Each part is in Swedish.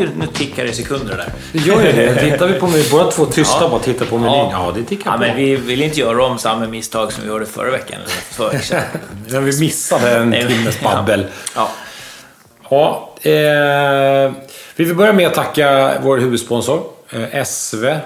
Ja, det är, nu tickar det sekunder där. det gör ju det. Tittar vi på menyn, båda två tysta Ja. bara tittar på menyn. Ja, det tickar Ja, på. men vi vill inte göra om samma misstag som vi gjorde förra veckan. Eller för två veckor sedan. Men vi missade en timmes ja. babbel. Ja. Ja, eh, vi vill börja med att tacka vår huvudsponsor, eh, SV.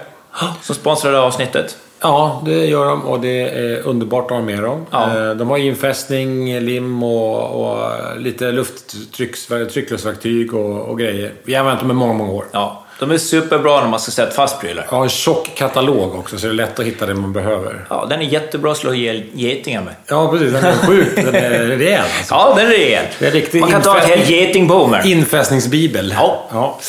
Som sponsrade avsnittet. Ja, det gör de och det är underbart att ha med dem. Ja. Eh, De har infästning, lim och, och lite lufttryckluftsverktyg och, och grejer. Vi har använt dem i många, många år. Ja, de är superbra när man ska sätta fast prylar. Har en tjock katalog också så det är lätt att hitta det man behöver. Ja, den är jättebra att slå ihjäl getingar med. Ja, precis. Den är sjuk. Den är rejäl alltså. Ja, den är rejäl. Det är riktigt Man kan ta ett infästning. helt getingbo med. Infästningsbibel. Ja. ja.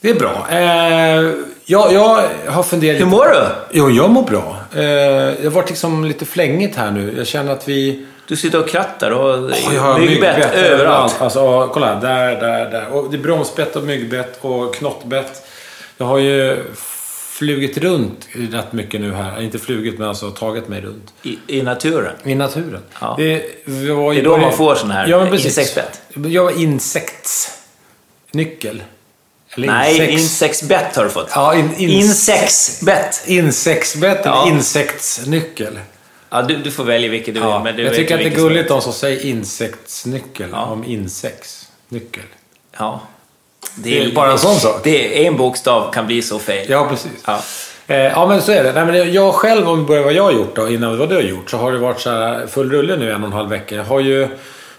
Det är bra. Eh, jag, jag har funderat... Hur mår du? Jo, jag mår bra. Eh, det har varit liksom lite flängigt här nu. Jag känner att vi... Du sitter och krattar och Jag har myggbett överallt. Alltså, kolla. Där, där, där. Och det är bromsbett och myggbett och knottbett. Jag har ju flugit runt rätt mycket nu här. Inte flugit, men alltså tagit mig runt. I, I naturen. I naturen. Ja. Det, var Det är då man får sån här ja, insektsbett. Jag var insektsnyckel. Eller Nej, insektsbett har du fått. Ja, in, in, Insektsbett. Insektsbett eller Ja. insektsnyckel. Ja, du, du får välja vilket du vill. Ja, men du jag tycker att det är gulligt de som säger insektsnyckel Ja. om insektsnyckel. Ja. Det är bara en sån sak. Det är en bokstav kan bli så fel. Ja, precis. Ja. Eh, ja, men så är det. Nej, men jag själv, om vi börjar vad jag har gjort då, innan vad du har gjort, så har det varit så här full rulle nu en och en halv vecka. Jag har ju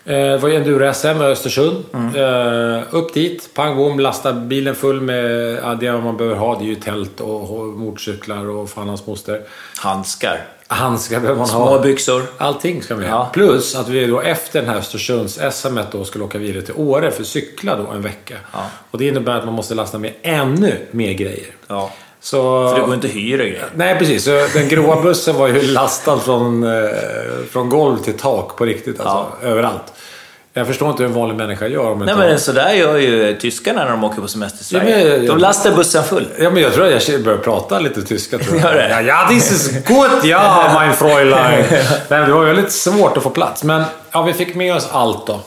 eh, var ju enduro-SM i Östersund. Mm. Eh, upp dit, pang bom, lasta bilen full med ja, det man behöver ha. Det är ju tält och, och motorcyklar och fan hans moster. Handskar. Handskar behöver man ha. Små byxor. Allting ska vi ha. Ja. Plus att vi då efter den här Östersunds-SM då skulle åka vidare till Åre för att cykla då en vecka. Ja. Och det innebär att man måste lasta med ännu mer grejer. Ja. Så... För det går inte att hyra grejer. Nej, precis. Så den gråa bussen var ju lastad från, eh, från golv till tak på riktigt. Alltså, Överallt. Jag förstår inte hur en vanlig människa gör om Nej inte men sådär gör ju tyskarna när de åker på semester i Ja, Sverige. men- De lastar bussen full. Ja, men jag tror att jag börjar prata lite tyska. Tror jag. Ja, ja, this is good, ja, mein Fräulein. Nej, det var väldigt svårt att få plats. Men ja, vi fick med oss allt då.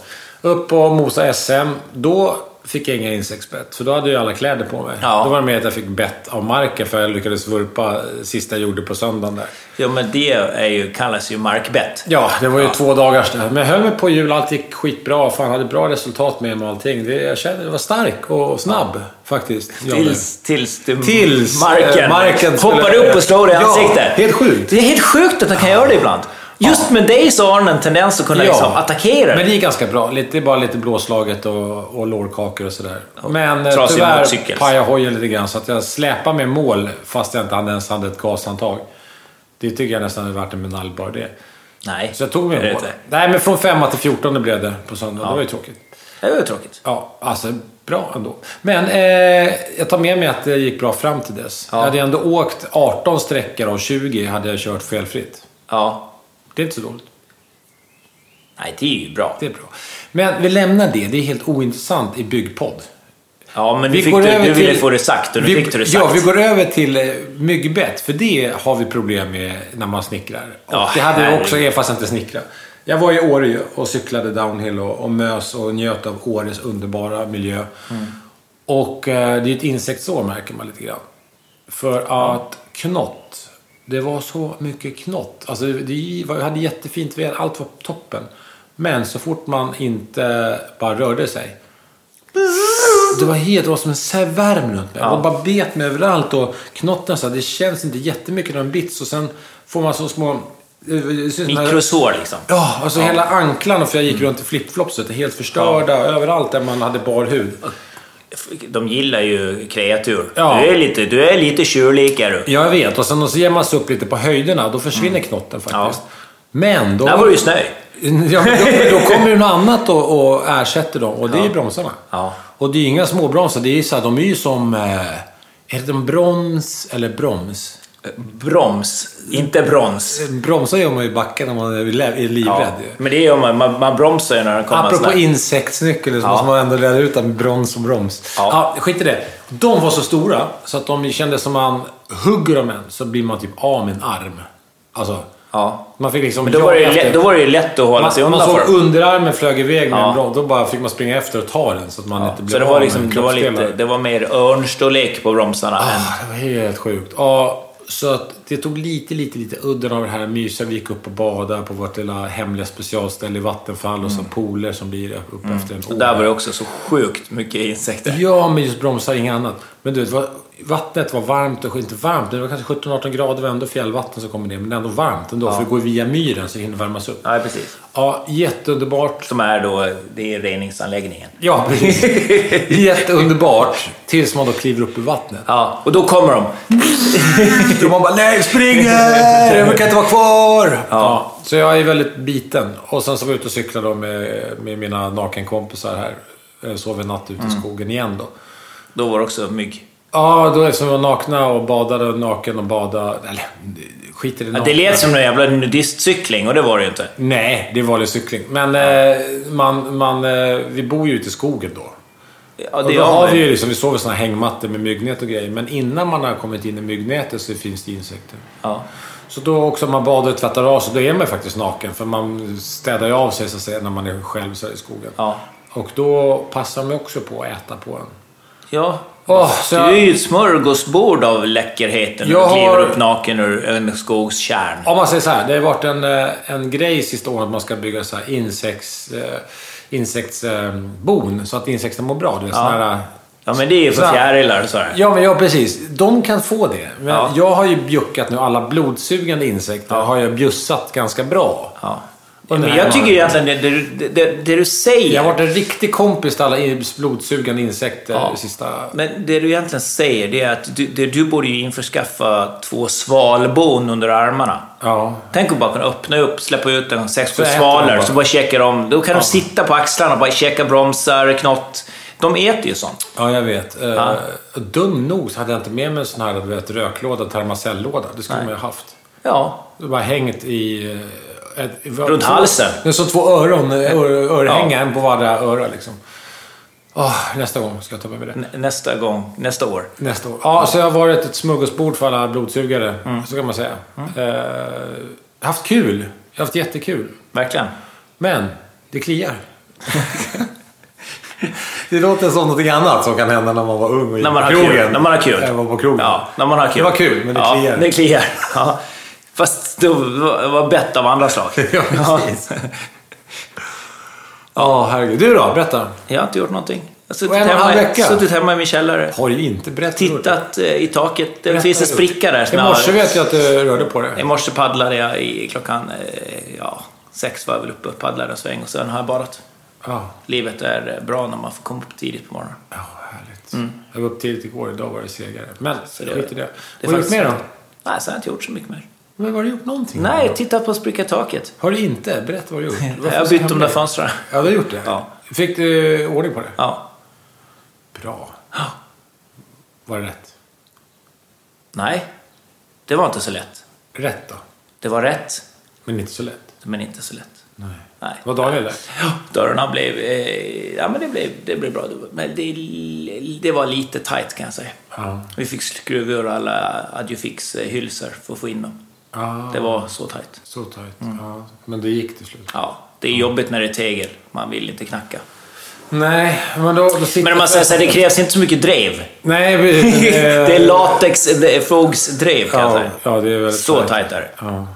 Upp på Mosa SM. Då fick jag inga insektsbett, för då hade jag alla kläder på mig. Ja. Då var det med att jag fick bett av marken, för jag lyckades vurpa sista jag gjorde på söndagen där. Ja men det är ju, kallas ju markbett. Ja, det var ju två dagars där. Men jag höll mig på jul, allt gick skitbra. Fan, hade bra resultat med mig och allting. Det, jag kände det var stark och snabb faktiskt. Tills, tills, du, Tills, marken, eh, marken hoppar skulle- upp och slår dig i Ja, ansiktet. helt sjukt. Det är helt sjukt att den kan göra det ibland. Just med dig så har den en tendens att kunna liksom attackera. Men det är ganska bra. Lite, det är bara lite blåslaget och, och lårkakor och sådär. Men eh, trasig tyvärr pajade hojen lite grann så att jag släpade med mål fast jag inte hade ens hade ett gashandtag. Det tycker jag nästan är värt en medalj bara det. Nej, Så jag tog mig mål. Nej, men från femma till 14 blev det på söndag. Det var ju tråkigt. Det var ju tråkigt. Ja, alltså bra ändå. Men eh, jag tar med mig att det gick bra fram till dess. Ja. Jag hade ändå åkt 18 sträckor av 20 hade jag kört felfritt. Ja. Det är inte så dåligt. Nej, det är ju bra. Det är bra. Men vi lämnar det. Det är helt ointressant i byggpodd. Ja, men Vi du, går du, över du ville till- få det sagt och nu vi, fick du det sagt. Ja, vi går över till eh, myggbett. För det har vi problem med när man snickrar. Och Ja, det hade jag också fast inte snickrar. Jag var i Åre och cyklade downhill och, och mös och njöt av Åres underbara miljö. Mm. Och eh, det är ett insektsår märker man lite grann. För att knott. Det var så mycket knott. Alltså det var, hade jättefint väder, allt var toppen. Men så fort man inte bara rörde sig. Det var helt det var som en svärm runt mig. Ja. Bara bet mig överallt och knotten så här, det känns inte jättemycket när de bits och sen får man så små... här- Mikrosår liksom. Ja, alltså hela anklarna för jag gick runt i flipflopset är helt förstörda överallt där man hade bar hud. De gillar ju kreatur. Ja. Du är lite, du är lite tjurlik är du. Jag vet. Och sen så ger man sig upp lite på höjderna. Då försvinner knotten faktiskt. Ja. Men då... Där var det ju snö. Ja, då, då kommer ju något annat och, och ersätter dem. Och det är ju bromsarna. Ja. Och det är ju inga små bromsar. Det är så här, de är ju som... Eh, är det en broms eller broms? Broms, inte brons. Bromsar gör man ju i backen när man är li- är livrädd. Ja. Men det gör man, man, man bromsar ju när det kommer Apropå insektsnyckel så Ja. måste man ändå reda ut med brons och broms. Ja. Ja. skit i det. De var så stora så att de kändes som man hugger dem en så blir man typ av med en arm. Alltså, Ja. Man fick liksom Men då var, det lätt, då var det ju lätt att hålla sig man, man undan såg för underarmen flög iväg med Ja. en broms. Då bara fick man springa efter och ta den så att man inte blev Så det av var, med liksom, det, var lite, det var mer örnstorlek på bromsarna än... Ah, det var helt sjukt. Ja, så att det tog lite, lite, lite udden av det här mysiga. Vi gick upp och badade på vårt lilla hemliga specialställe i Vattenfall och så pooler som blir upp efter en Och där var det också så sjukt mycket insekter. Ja, men just bromsar, inget annat. Men du vet, vattnet var varmt och inte varmt. Det var kanske 17-18 grader, det var ändå fjällvatten som kommer ner. Men ändå varmt ändå, för det går via myren så det hinner värmas upp. Ja, precis. Ja, jätteunderbart. Som är då, det är reningsanläggningen. Ja, precis. Jätteunderbart. Tills man då kliver upp i vattnet. Ja, och då kommer de. Och man bara nej, springer! Jag kan inte vara kvar! Ja. Så jag är väldigt biten. Och sen så var jag ute och cyklade då med, med mina nakenkompisar här. Jag sov en natt ute i skogen igen då. Då var det också mygg. Ja, då eftersom vi var nakna och badade naken och badade. Eller, skit i det Ja, nakna. det lät som en jävla nudistcykling och det var det ju inte. Nej, det var vanlig cykling. Men eh, man, man, eh, vi bor ju ute i skogen då. Ja, Och det då har vi ju. liksom, vi sover i såna hängmattor med myggnät och grejer. Men innan man har kommit in i myggnätet så finns det insekter. Ja. Så då också om man badar och tvättar av sig, då är man faktiskt naken. För man städar ju av sig så att säga när man är själv så i skogen. Ja. Och då passar man också på att äta på en. Ja. Åh, så Du jag, är ju ett smörgåsbord av läckerheten när Jag du kliver har- upp naken ur en skogskärn. om man säger så här, det har varit en, eh, en grej sista året att man ska bygga så här insekts, eh, insektsbon så att insekterna mår bra. Du vet, Ja. här, Ja, men det är ju för Så- fjärilar och sådär. Ja, men ja, precis. De kan få det. Men Ja. jag har ju bjuckat nu alla blodsugande insekter. Har jag bjussat ganska bra. Ja. Men jag tycker egentligen det, det, det, det, du säger... Jag har varit en riktig kompis till alla blodsugande insekter Ja. det sista... Men det du egentligen säger det är att du, det, du borde ju införskaffa två svalbon under armarna. Ja. Tänk att bara kunna öppna upp, släppa ut en sex, sju svalor, bara. så bara käkar de. Då kan de sitta på axlarna och bara käka bromsar, knott. De äter ju sånt. Ja, jag vet. Eh, Ja. Dum nog så hade jag inte med mig en sån här du vet, röklåda, termacellåda. Det skulle Nej. man ju ha haft. Ja. Det var hängt i... Ett, Runt två, halsen. Det som två öron, ör, örhängen, en på vardera öra liksom. Åh, nästa gång ska jag ta med mig det. Nä- Nästa gång, nästa år. Nästa år. Ja, så jag har varit ett smörgåsbord för alla blodsugare. Mm. Så kan man säga. Eh, haft kul. Jag har haft jättekul. Verkligen. Men, det kliar. det låter som något annat som kan hända när man var ung och gick När man på krogen. kul. När man har kul. Var på krogen. Ja, när man har kul. Det var kul, men det ja, kliar. det kliar. Ja. Fast det var bett av andra slag. Ja, precis. Ja, herregud. Du då? Berätta. Jag har inte gjort någonting. Jag har suttit en hemma, vecka. suttit hemma i min källare. Har du inte berättat? Tittat eh, i taket. Det Berätta finns en spricka där. I morse vet jag att du rörde på I det. morse paddlade jag i klockan eh, ja, sex var jag väl uppe och paddlade en sväng och sen har jag badat. Ja, Livet är bra när man får komma upp tidigt på morgonen. ja härligt. Jag var upp tidigt igår. Idag var det segare. Men, Så det- skit i det. det Vad har du gjort mer då? Nej, så har jag inte gjort så mycket mer. Men har du gjort någonting? Nej, titta på spricka taket. Har du inte? Berätta vad du gjort. Jag har bytt de där fönstren. Ja, du har gjort det? Ja. Fick du ordning på det? Ja. Bra. Var det rätt? Nej, det var inte så lätt. Rätt då? Det var rätt, Men inte så lätt? men inte så lätt. Nej. Nej. Var Daniel där? Ja, dörrarna blev... Eh, ja, men det blev, det blev bra. Men det, det var lite tight kan jag säga. Ja. Vi fick skruva ur alla Adjufix-hylsor för att få in dem. Ah, Det var så tight. Så tajt. Ja. Men det gick till slut? Ja, det är jobbigt när det är tegel. Man vill inte knacka. Nej, men då... då Men om man säger så här, det krävs inte så mycket drev. Nej, precis. det är latex, det är fogsdrev kan jag Ja, säga. ja, det är väldigt Så tajt. tajt är det. Ja.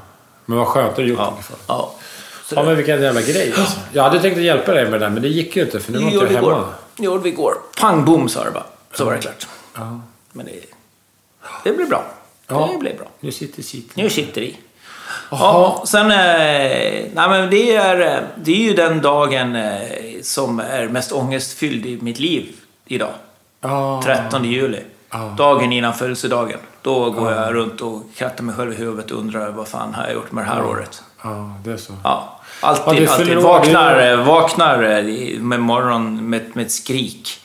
Men vad skönt du gjort Ja. i alla fall. ja. Så Ja, det- men vilken jävla grej alltså. Jag hade tänkt att hjälpa dig med det där, men det gick ju inte för nu var Det inte hemma. Det gjorde vi igår. Pang bom sa det bara. Så var det klart. Ja. Men det, det blir bra. Ja. Det blir bra. Nu sitter sitt. Nu sitter. Jaha. Ja, sen... Eh, nej men det är, eh, det är ju den dagen eh, som är mest ångestfylld i mitt liv idag. Ja. 13 juli. Ja. Dagen innan födelsedagen. Då går jag runt och krattar mig själv i huvudet och undrar vad fan har jag gjort med det här året? Ja, det är så. Ja, Ja, alltid. du alltid. Vaknar, vaknar med morgon med, med ett skrik.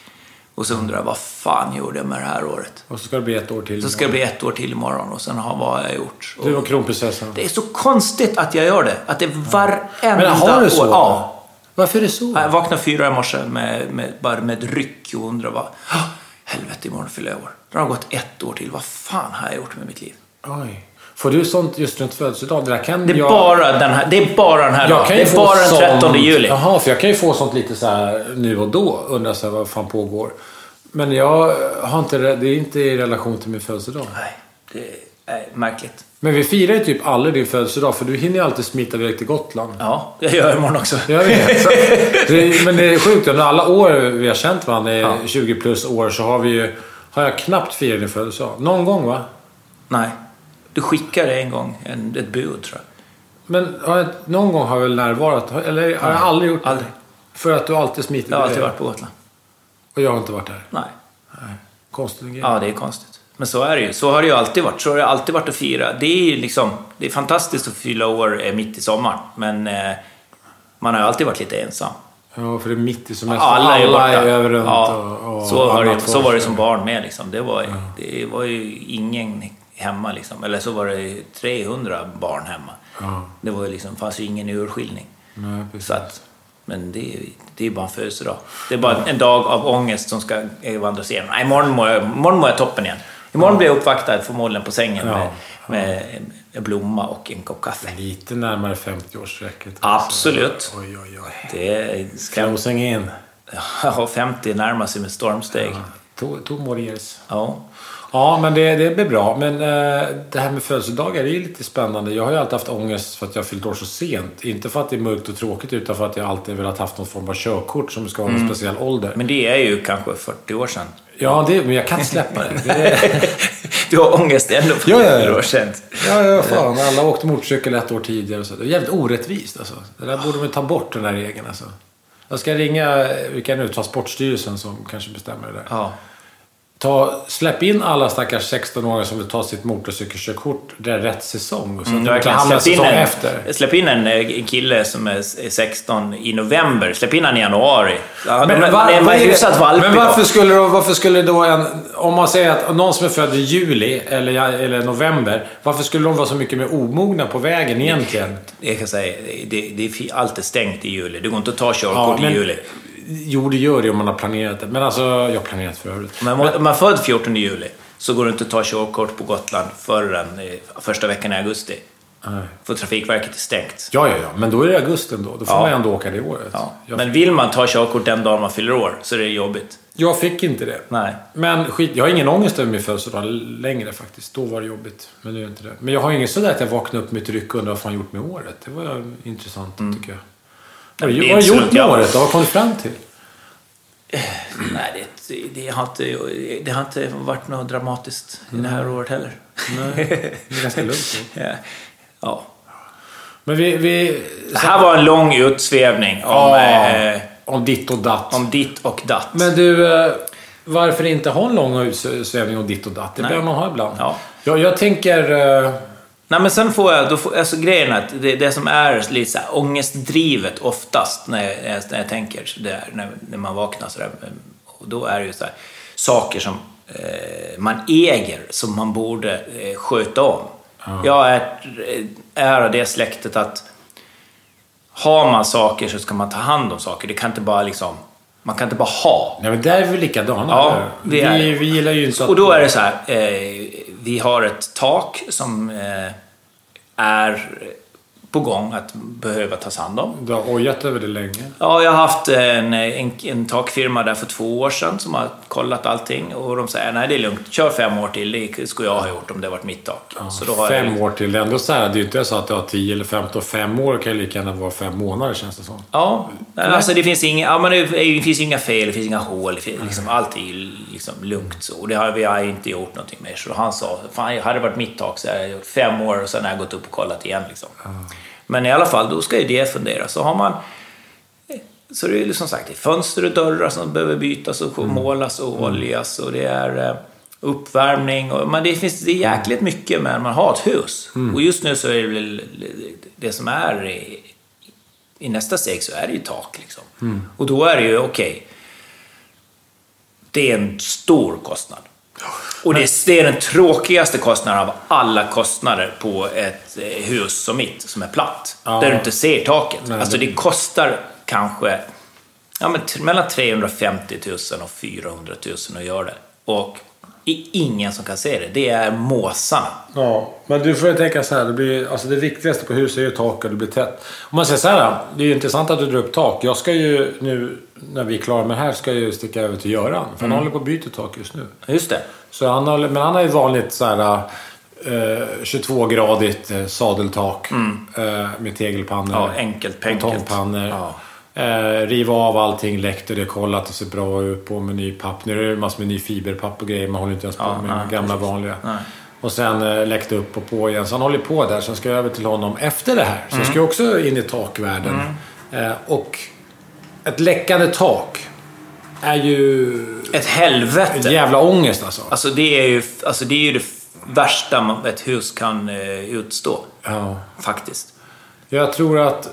Och så undrar jag vad fan gjorde jag med det här året? Och så ska det bli ett år till. Så ska det bli ett år till imorgon och sen har vad har jag gjort? Du Och kronprinsessan. det är så konstigt att jag gör det. Att det är varenda Men har du så? år. Ja. Varför är det så? Jag vaknade fyra i morse med, med, bara med ett ryck och undrar vad... "Ah, Helvete, imorgon fyller jag år. Det har gått ett år till. Vad fan har jag gjort med mitt liv? Oj. Får du sånt just runt födelsedag? Det, där kan Det är, jag... bara, den här, det är bara den här Jag dagen. kan Det är få bara den 13 sånt- juli. Jaha, för jag kan ju få sånt lite så här nu och då. Undra så här, vad fan pågår. Men jag har inte det. Är inte i relation till min födelsedag. Nej, det är märkligt. Men vi firar ju typ aldrig din födelsedag. För du hinner ju alltid smita iväg till Gotland. Ja, det gör jag imorgon också. Jag vet. Så, det, men det är sjukt. Under alla år vi har känt varandra, i Ja. 20 plus år, så har vi ju... Har jag knappt firat din födelsedag. Någon gång va? Nej. Du skickade en gång en, ett bud, tror jag. Men har jag, någon gång har jag väl närvarat? Eller har jag aldrig gjort det? Aldrig. För att du alltid smiter Jag har alltid varit på Gotland. Och jag har inte varit där. Nej. Konstig grej. Ja, det är konstigt. Men så är det ju. Så har det ju alltid varit. Så har det alltid varit att fira. Det är ju liksom... Det är fantastiskt att fylla år eh, mitt i sommaren. Men eh, man har ju alltid varit lite ensam. Ja, för det är mitt i semestern. Alla är borta. över runt ja, och, och så, har det, så var det som barn med. Liksom. Det, var, det var ju ingen hemma. Liksom. Eller så var det 300 barn hemma. Ja. Det var liksom, fanns ju ingen urskiljning. Nej. Så att, men det, är- det är bara en födelsedag. Det är bara en dag av ångest som ska vandras igenom. Nej, imorgon mår jag, imorgon mår jag toppen igen. Imorgon blir jag uppvaktad förmodligen på sängen Ja. med, med en blomma och en kopp kaffe. Lite närmare 50-årsstrecket. Absolut. Oj, oj, oj. Det är... Closing in. Ja, 50 närmar sig med stormsteg. More years. Ja. Ja, men det, det blir bra. Men eh, det här med födelsedagar är ju lite spännande. Jag har ju alltid haft ångest för att jag fyllt år så sent. Inte för att det är mörkt och tråkigt, utan för att jag alltid velat haft någon form av körkort som ska ha Mm. en speciell ålder. Men det är ju kanske 40 år sedan. Ja, det, men jag kan inte släppa det. det är, Du har ångest ändå för Ja, ja, ja. 40 år sedan. ja, ja, fan. Alla åkte motorcykel ett år tidigare. Så. Det är jävligt orättvist alltså. Det där borde man ta bort, den där regeln alltså. Jag ska ringa, vilka är nu, Transportstyrelsen som kanske bestämmer det där. Ja. Ta, släpp in alla stackars 16-åringar som vill ta sitt motorcykelkörkort. Det är rätt säsong. Så Mm, att de Släpp in, säsong en, efter. släpp in en, eh, kille som är är 16 i november. Släpp in han i januari. Ja, Men, de är- var, de är vad är det- hyfsat valpig men då. varför skulle, då, varför skulle då en... Om man säger att någon som är född i juli eller, eller november. Varför skulle de vara så mycket mer omogna på vägen egentligen? Jag kan säga, det, det allt är stängt i juli. Det går inte att ta körkort men- i juli. Jo, det gör det om man har planerat det. Men alltså, jag har planerat för övrigt. Men om man född 14 juli så går det inte att ta körkort på Gotland förrän eh, första veckan i augusti. Nej. För Trafikverket är stängt. Ja, ja, ja. Men då är det augusti ändå. Då får Ja. man ändå åka det året. Ja. Jag, Men vill man ta körkort den dagen man fyller år så är det jobbigt. jag fick inte det. Nej. Men skit, jag har ingen ångest över min födelsedag längre faktiskt. Då var det jobbigt. Men nu är det inte det. Men jag har inget sådär att jag vaknar upp med ett ryck och undrar vad fan jag gjort med året. Det var intressant tycker jag. Vad Mm. det är har du gjort med året? Vad har du kommit fram till? Nej, det, det, har inte, det har inte varit något dramatiskt i det här året heller. Nej, det är ganska lugnt. Ja. ja. Men vi... vi Det här var en lång utsvävning om, ja, eh, om ditt och datt. om ditt och datt. Men du, eh, varför inte ha en lång utsvävning om ditt och datt? Det behöver man ha ibland. Ja. Jag, jag tänker... eh, Nej, men sen får jag, då får, alltså grejen är att det, det som är lite så här ångestdrivet oftast när jag, när jag tänker så där, när, när man vaknar så där, och då är det ju så här, saker som eh, man äger som man borde eh, sköta om. Jag är, är av det släktet att har man saker så ska man ta hand om saker. Det kan inte bara liksom, man kan inte bara ha. Nej, men där är vi likadana. Ja, eller? vi vi, är- vi gillar ju inte att... Och då är det så här, eh, vi har ett tak som eh, är på gång att behöva tas hand om. Du har ojat över det länge. Ja, jag har haft en, en, en takfirma där för två år sedan som har kollat allting och de säger nej det är lugnt, kör fem år till, det skulle jag ha gjort om det varit mitt tak. så då fem jag, år till. Det är ändå så här, det är inte så att du har 10 eller 15. Fem år kan ju lika gärna vara fem månader känns det som. Ja, alltså det finns inga, ja, men det, det finns inga fel, det finns inga hål, finns, liksom, allt är liksom lugnt så. Och det har vi har inte gjort någonting med. Så han sa, fan hade det varit mitt tak så hade jag gjort fem år och sen har jag gått upp och kollat igen liksom. Men i alla fall, då ska ju det fundera. Så har man så det är ju som sagt det fönster och dörrar som behöver bytas och målas och oljas och det är eh, uppvärmning. Och, men det finns det är jäkligt mycket med man har ett hus. Och just nu så är det väl det som är i, i nästa steg så är det ju tak. Liksom. Och då är det ju okej. det är en stor kostnad. Och det är, det är den tråkigaste kostnaden av alla kostnader på ett eh, hus som mitt, som är platt. Ja. Där du inte ser taket. Nej, alltså det- kostar kanske ja, men mellan 350 000 och 400 000 att göra det. Och är ingen som kan se det. Det är måsarna. Ja, men du får ju tänka så här. Det, blir, alltså det viktigaste på huset är ju tak och det blir tätt. Om man säger så här. Det är ju intressant att du drar upp tak. Jag ska ju nu, när vi är klara med det här, ska jag ju sticka över till Göran. För han håller på att byta tak just nu. Just det. Så han har, men han har ju vanligt så här... Eh, 22-gradigt eh, sadeltak eh, med tegelpannor. Ja, enkelt, enkelt. Betongpannor. Ja. Eh, riva av allting, läckte det, kolla att det ser bra ut. På med ny papp. Nu är det massor med ny fiberpapp och grejer. Man håller inte ens på Ja, med nej, gamla precis. vanliga. Nej. Och sen eh, läckte upp och på igen. Så han håller på där. Sen ska jag över till honom efter det här. Så jag ska Mm. jag också in i takvärlden. Eh, och ett läckande tak är ju Ett helvete. en jävla ångest alltså. Alltså det är ju, alltså, det, är ju det värsta ett hus kan eh, utstå. Ja. Faktiskt. Jag tror att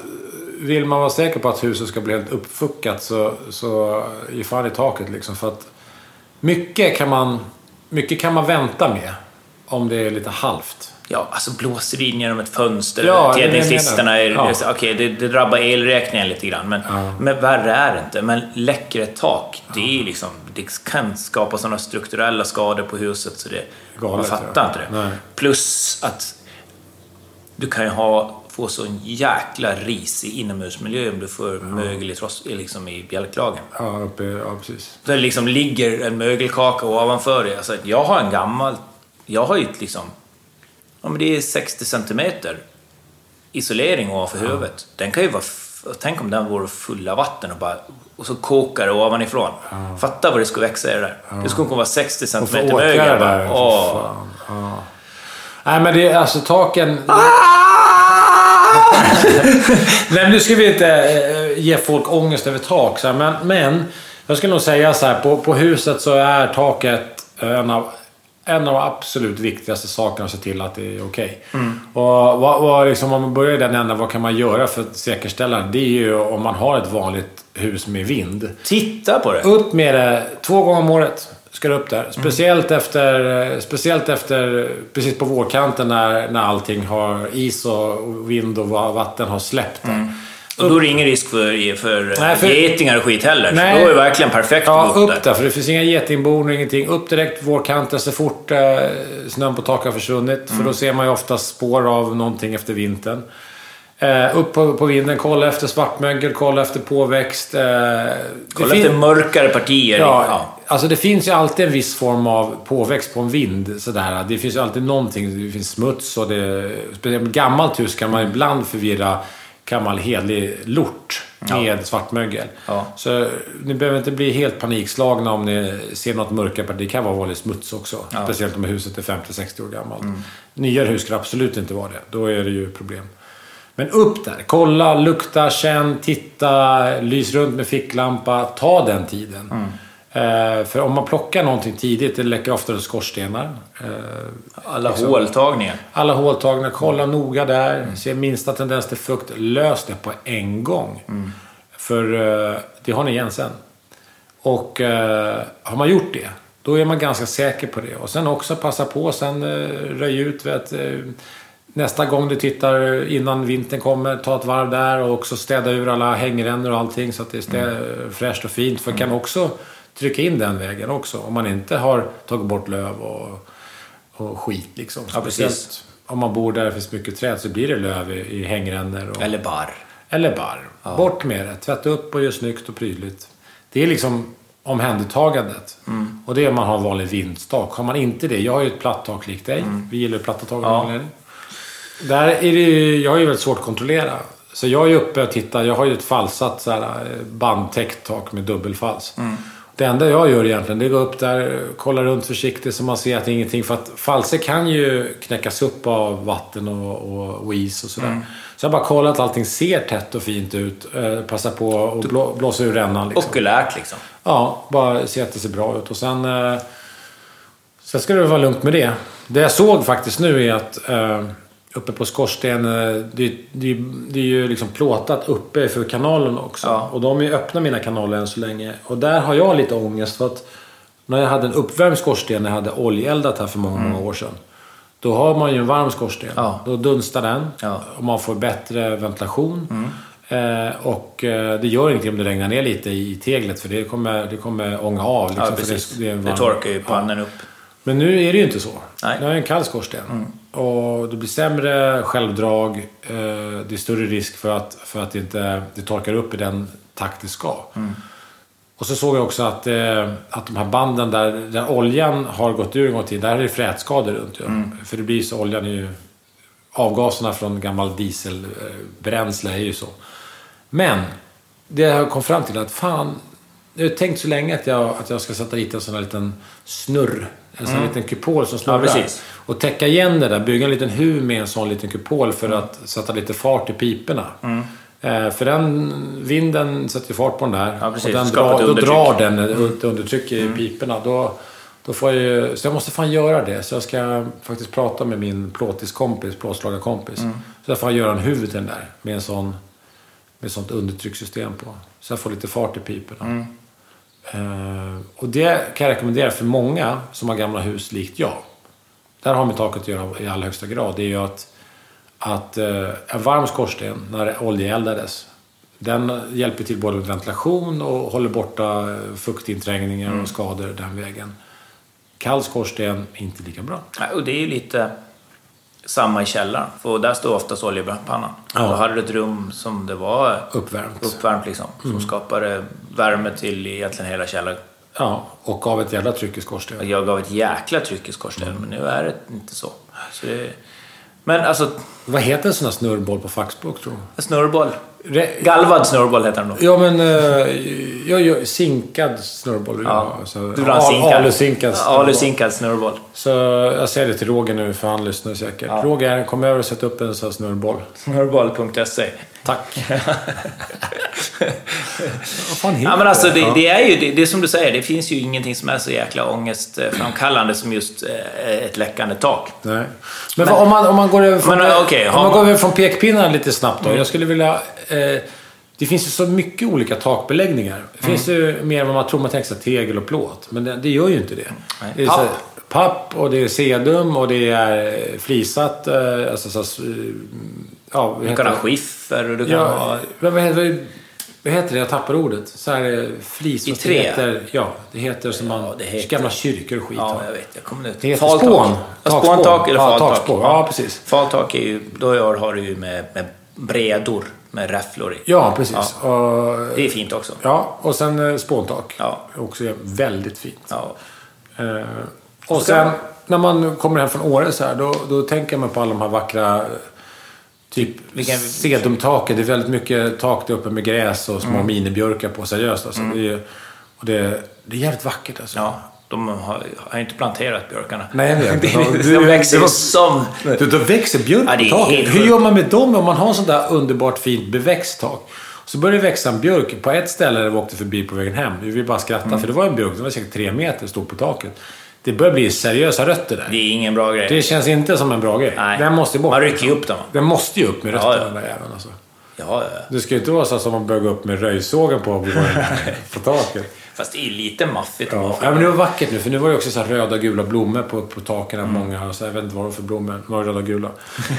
vill man vara säker på att huset ska bli helt uppfuckat så, så ge fan i taket liksom. För att mycket kan man, mycket kan man vänta med om det är lite halvt. Ja, alltså blåser det in genom ett fönster. Ja, Ja, menar. Ja. Okej, det, det drabbar elräkningen lite grann. Men, men värre är det inte. Men läcker ett tak, det är liksom... Det kan skapa sådana strukturella skador på huset så det... man Galet, fattar ja. inte det. Nej. Plus att du kan ju ha, få så en jäkla risig inomhusmiljö om du får mögel i, tross, liksom i bjälklagen. Ja, uppe, ja precis. Där det liksom ligger en mögelkaka ovanför dig. Alltså, jag har en gammal... Jag har ju liksom... Ja, men det är 60 centimeter isolering ovanför huvudet. Den kan ju vara... Tänk om den vore full av vatten och bara... Och så kokar det ovanifrån. Fatta vad det skulle växa i det där. Det skulle kunna vara 60 Och få centimeter mögel. det bara. där. fy Åh. Ja. Nej men det är alltså taken... Ah! Nej men nu ska vi inte eh, ge folk ångest över tak. Så men, men jag skulle nog säga så här. På, på huset så är taket en av, en av de absolut viktigaste sakerna att se till att det är okej. Mm. Och vad, vad, liksom, om man börjar i den änden, vad kan man göra för att säkerställa det? Det är ju om man har ett vanligt hus med vind. Titta på det! Upp med det två gånger om året. Ska du upp där. Speciellt efter, speciellt efter precis på vårkanten när, när allting har is och vind och va- vatten har släppt. Där. Och då är det ingen risk för, för, Nej, för- getingar och skit heller. Nej. Så då är det verkligen perfekt Ja, att gå upp upp där. där. För det finns inga getingborn och ingenting. Upp direkt vårkanten så fort eh, snön på taket har försvunnit. För då ser man ju ofta spår av någonting efter vintern. Eh, upp på, på vinden, kolla efter svartmögel, kolla efter påväxt. Eh, det Kolla efter mörkare partier. Ja, Ja. Alltså det finns ju alltid en viss form av påväxt på en vind. Sådär. Det finns ju alltid någonting. Det finns smuts och det... Speciellt med gammalt hus kan man ibland förvirra gammal hedlig lort med svartmögel. Ja. Så ni behöver inte bli helt panikslagna om ni ser något mörkare parti. Det kan vara vanlig smuts också. Speciellt om huset är 50-60 år gammalt. Mm. Nyare hus ska absolut inte vara det. Då är det ju problem. Men upp där. Kolla, lukta, känn, titta, lys runt med ficklampa. Ta den tiden. Mm. Eh, för om man plockar någonting tidigt, det läcker ofta skorstenar. Eh, Alla håltagningar. alla håltagna, kolla noga där. Se minsta tendens till fukt. Lös det på en gång. För eh, det har ni igen sen. Och har man gjort det, då är man ganska säker på det. Och sen också passa på, sen röj ut. Vet, nästa gång du tittar innan vintern kommer, ta ett varv där och också städa ur alla hängrännor och allting så att det är stä- fräscht och fint. För kan också trycka in den vägen också. Om man inte har tagit bort löv och, och skit liksom. Ja, precis. Om man bor där det finns mycket träd så blir det löv i, i hängrännor. Och, Eller barr. eller barr. Bort med det. Tvätta upp och gör snyggt och prydligt. Det är liksom omhändertagandet. Mm. Och det är om man har en vanlig vindstak. Har man inte det, jag har ju ett platt tak likt dig. Mm. Vi gillar ju platta tak anledning. Där är det ju, jag är ju väldigt svårt att kontrollera. Så jag är uppe och tittar. Jag har ju ett falsat så här, eh, bandtäckt tak med dubbelfals. Mm. Det enda jag gör egentligen, det är att gå upp där, kolla runt försiktigt så man ser att det är ingenting. För att falser kan ju knäckas upp av vatten och, och, och is och sådär. Mm. Så jag bara kollar att allting ser tätt och fint ut. Eh, passa på att blå, blåsa ur rännan. Liksom. Okulärt liksom. Ja, bara se att det ser bra ut. Och sen... Eh, sen ska det vara lugnt med det. Det jag såg faktiskt nu är att eh, uppe på skorsten, eh, det, det, det är ju liksom plåtat uppe för kanalen också. Ja. Och de är öppna mina kanaler än så länge. Och där har jag lite ångest för att när jag hade en uppvärmd skorsten när jag hade oljeeldat här för många, många år sedan. Då har man ju en varm skorsten. Ja. Då dunstar den Ja. och man får bättre ventilation. Eh, och eh, det gör ingenting om det regnar ner lite i teglet för det kommer, det kommer ånga av. Liksom, Ja. Det, det, är en Det varm- torkar ju pannan upp. Men nu är det ju inte så. Nej. Nu har jag en kall skorsten. Och det blir sämre självdrag. Eh, det är större risk för att, för att det inte det torkar upp i den takt det ska. Och så såg jag också att, eh, att de här banden där, där oljan har gått ur en gång till, där är det frätskador runt. Ju. För det blir så, oljan är ju... Avgaserna från gammal dieselbränsle är ju så. Men det jag kom fram till att fan, jag har tänkt så länge att jag, att jag ska sätta dit en sån här liten snurr. En sån här liten kupol som snurrar. Mm. Ja. Och täcka igen det där, bygga en liten huv med en sån liten kupol för att sätta lite fart i piporna. Mm. Eh, för den vinden sätter fart på den där. Ja, och den drar, då drar den ett undertryck i piporna. Då, då får jag ju, så jag måste fan göra det. Så jag ska faktiskt prata med min plåtiskompis, plåtslagarkompis. Så jag får göra en huvud den där med en sån med sånt undertryckssystem på. Så jag får lite fart i piporna. Eh, och det kan jag rekommendera för många som har gamla hus likt jag. Där har med taket att göra i allra högsta grad. Det är ju att, att eh, en varm skorsten, när det oljeeldades, den hjälper till både med ventilation och håller borta eh, fuktinträngningar och skador den vägen. Kall skorsten, inte lika bra. Nej, Och det är ju lite samma i källaren. För där står oftast oljepannan. Ja. Då hade du ett rum som det var Uppvärmt. uppvärmt liksom. Som skapade värme till egentligen hela källaren. Ja, och av ett jävla tryck i skorstenen. Jag gav ett jäkla tryck i skorstenen, men nu är det inte så. så det, men alltså, Vad heter en sån här snurrboll på fackspråk, tror du? snurrboll. Re- Galvad snurrboll heter den då. Ja, men... Uh, jag gör zinkad snurrboll. Ja. Så, Du vill ha en zinkad? Aluzinkad snurrboll. Aluzinkad snurrboll. Så jag säger det till Roger nu, för han lyssnar säkert. Ja. Roger, kom över och sätt upp en sån här snurrboll. Snurrboll.se. Tack. Ja, men alltså det, det är ju det, det är som du säger, det finns ju ingenting som är så jäkla ångestframkallande som just eh, ett läckande tak. Nej. Men, vad- om, man, om man går över från, Men, om har man man- går över från pekpinnen lite snabbt då. Jag skulle vilja... Eh, det finns ju så mycket olika takbeläggningar. Det finns ju mer än vad man tror. Man tänker sig tegel och plåt. Men det, det gör ju inte det. Nej. det är Papp. papp och det är sedum och det är flisat. Eh, alltså så, ja, Du kan ha skiffer och du kan Ja, ha... vad, heter, vad heter det? Jag tappar ordet. Så här, flis. I trä? Heter, ja, det heter som man... Ja, det heter- Gamla kyrkor och skit. Ja, jag vet. Jag kommer ut. Det heter Faltak. spån. Ja, Takspån. Spåntak eller Ja, faltak. Ja, precis. Faltak är ju... Då har du ju med, med bredor med räfflor i. Ja, precis. Och, Det är fint också. Ja, och sen eh, spåntak. Ja. Också väldigt fint. Ja. Eh, och sen när man kommer hem från Åre så här, då, då tänker man på alla de här vackra Typ Vilken- sedumtaket. Det är väldigt mycket tak där uppe med gräs och små Mm. minibjörkar på. Seriöst alltså. Det, är, och det, det är jävligt vackert alltså. ja. De har, har inte planterat björkarna. Nej, jag vet. de, de växer som... Du, då växer björk Ja, på taket. Hur gör man med dem om man har sånt där underbart fint beväxt tak? Så började det växa en björk på ett ställe där vi åkte förbi på vägen hem. Vi bara skratta Mm. för det var en björk, den var säkert tre meter, stod på taket. Det börjar bli seriösa rötter där. Det är ingen bra grej. Det känns inte som en bra grej. Nej. Den måste bort. Man rycker ju upp dem. Den måste ju upp med Ja, rötterna ja. den där jäveln alltså. Ja, ja. Det ska ju inte vara så som man gå upp med röjsågen på, på, på taket. Fast det är lite maffigt. Ja. ja, men det var vackert nu, för nu var det också så här röda och gula blommor på, på taken. Mm. Många så jag vet inte vad det var för blommor, de var röda och gula.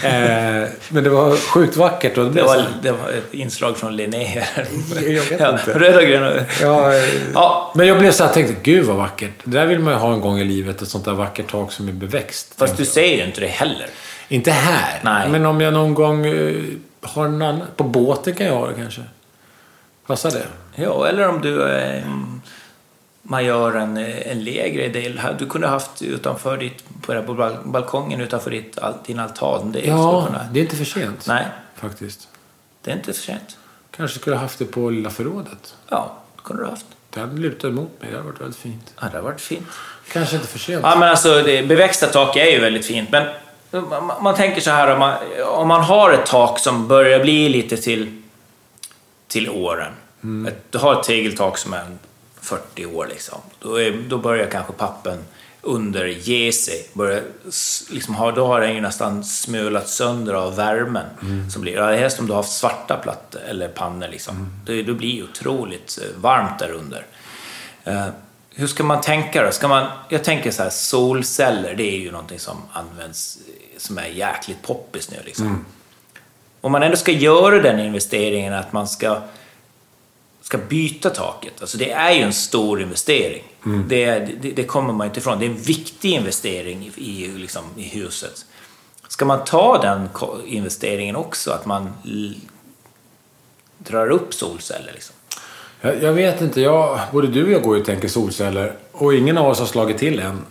eh, men det var sjukt vackert. Och det Det var, så det var ett inslag från Linné. Jag vet Ja, inte. Röda och gröna. ja, Ja, men jag blev så här, tänkte, gud vad vackert. Det där vill man ju ha en gång i livet, ett sånt där vackert tak som är beväxt. fast du säger ju inte det heller. Inte här, Nej. men om jag någon gång eh, har en annan... På båten kan jag ha det kanske. Passar det? Ja, eller om du... Eh, man gör en, en lägre del. Du kunde haft utanför ditt, på, bal- balkongen utanför ditt, din altan. Det, Ja, kunna, det är inte för sent. Nej, Faktiskt. det är inte för sent. Kanske skulle ha haft det på lilla förrådet. Ja, det kunde du haft. Det hade lutat emot mig. Det hade varit väldigt fint. Ja, det har varit fint. Kanske inte för sent. Ja, men alltså, det, beväxta tak är ju väldigt fint. Men man, man tänker så här, om man, om man har ett tak som börjar bli lite till, till åren. Ett, du har ett tegeltak som är 40 år, liksom. då, är, då börjar kanske pappen under ge sig. Börjar, liksom har, då har den ju nästan smulat sönder av värmen. Som blir, ja, helst om du har haft svarta plattor eller pannor. Liksom. Det, det blir otroligt eh, varmt där under. Eh, hur ska man tänka då? Ska man, jag tänker så här, solceller, det är ju någonting som används, som är jäkligt poppis nu liksom. Mm. Om man ändå ska göra den investeringen att man ska, ska byta taket. Alltså det är ju en stor investering. Det, är- det, det kommer man inte ifrån. Det är en viktig investering i, i, liksom, i huset. Ska man ta den investeringen också? Att man drar upp solceller? Liksom? Jag, jag vet inte. Jag, både du och jag går ju och tänker solceller. Och ingen av oss har slagit till än.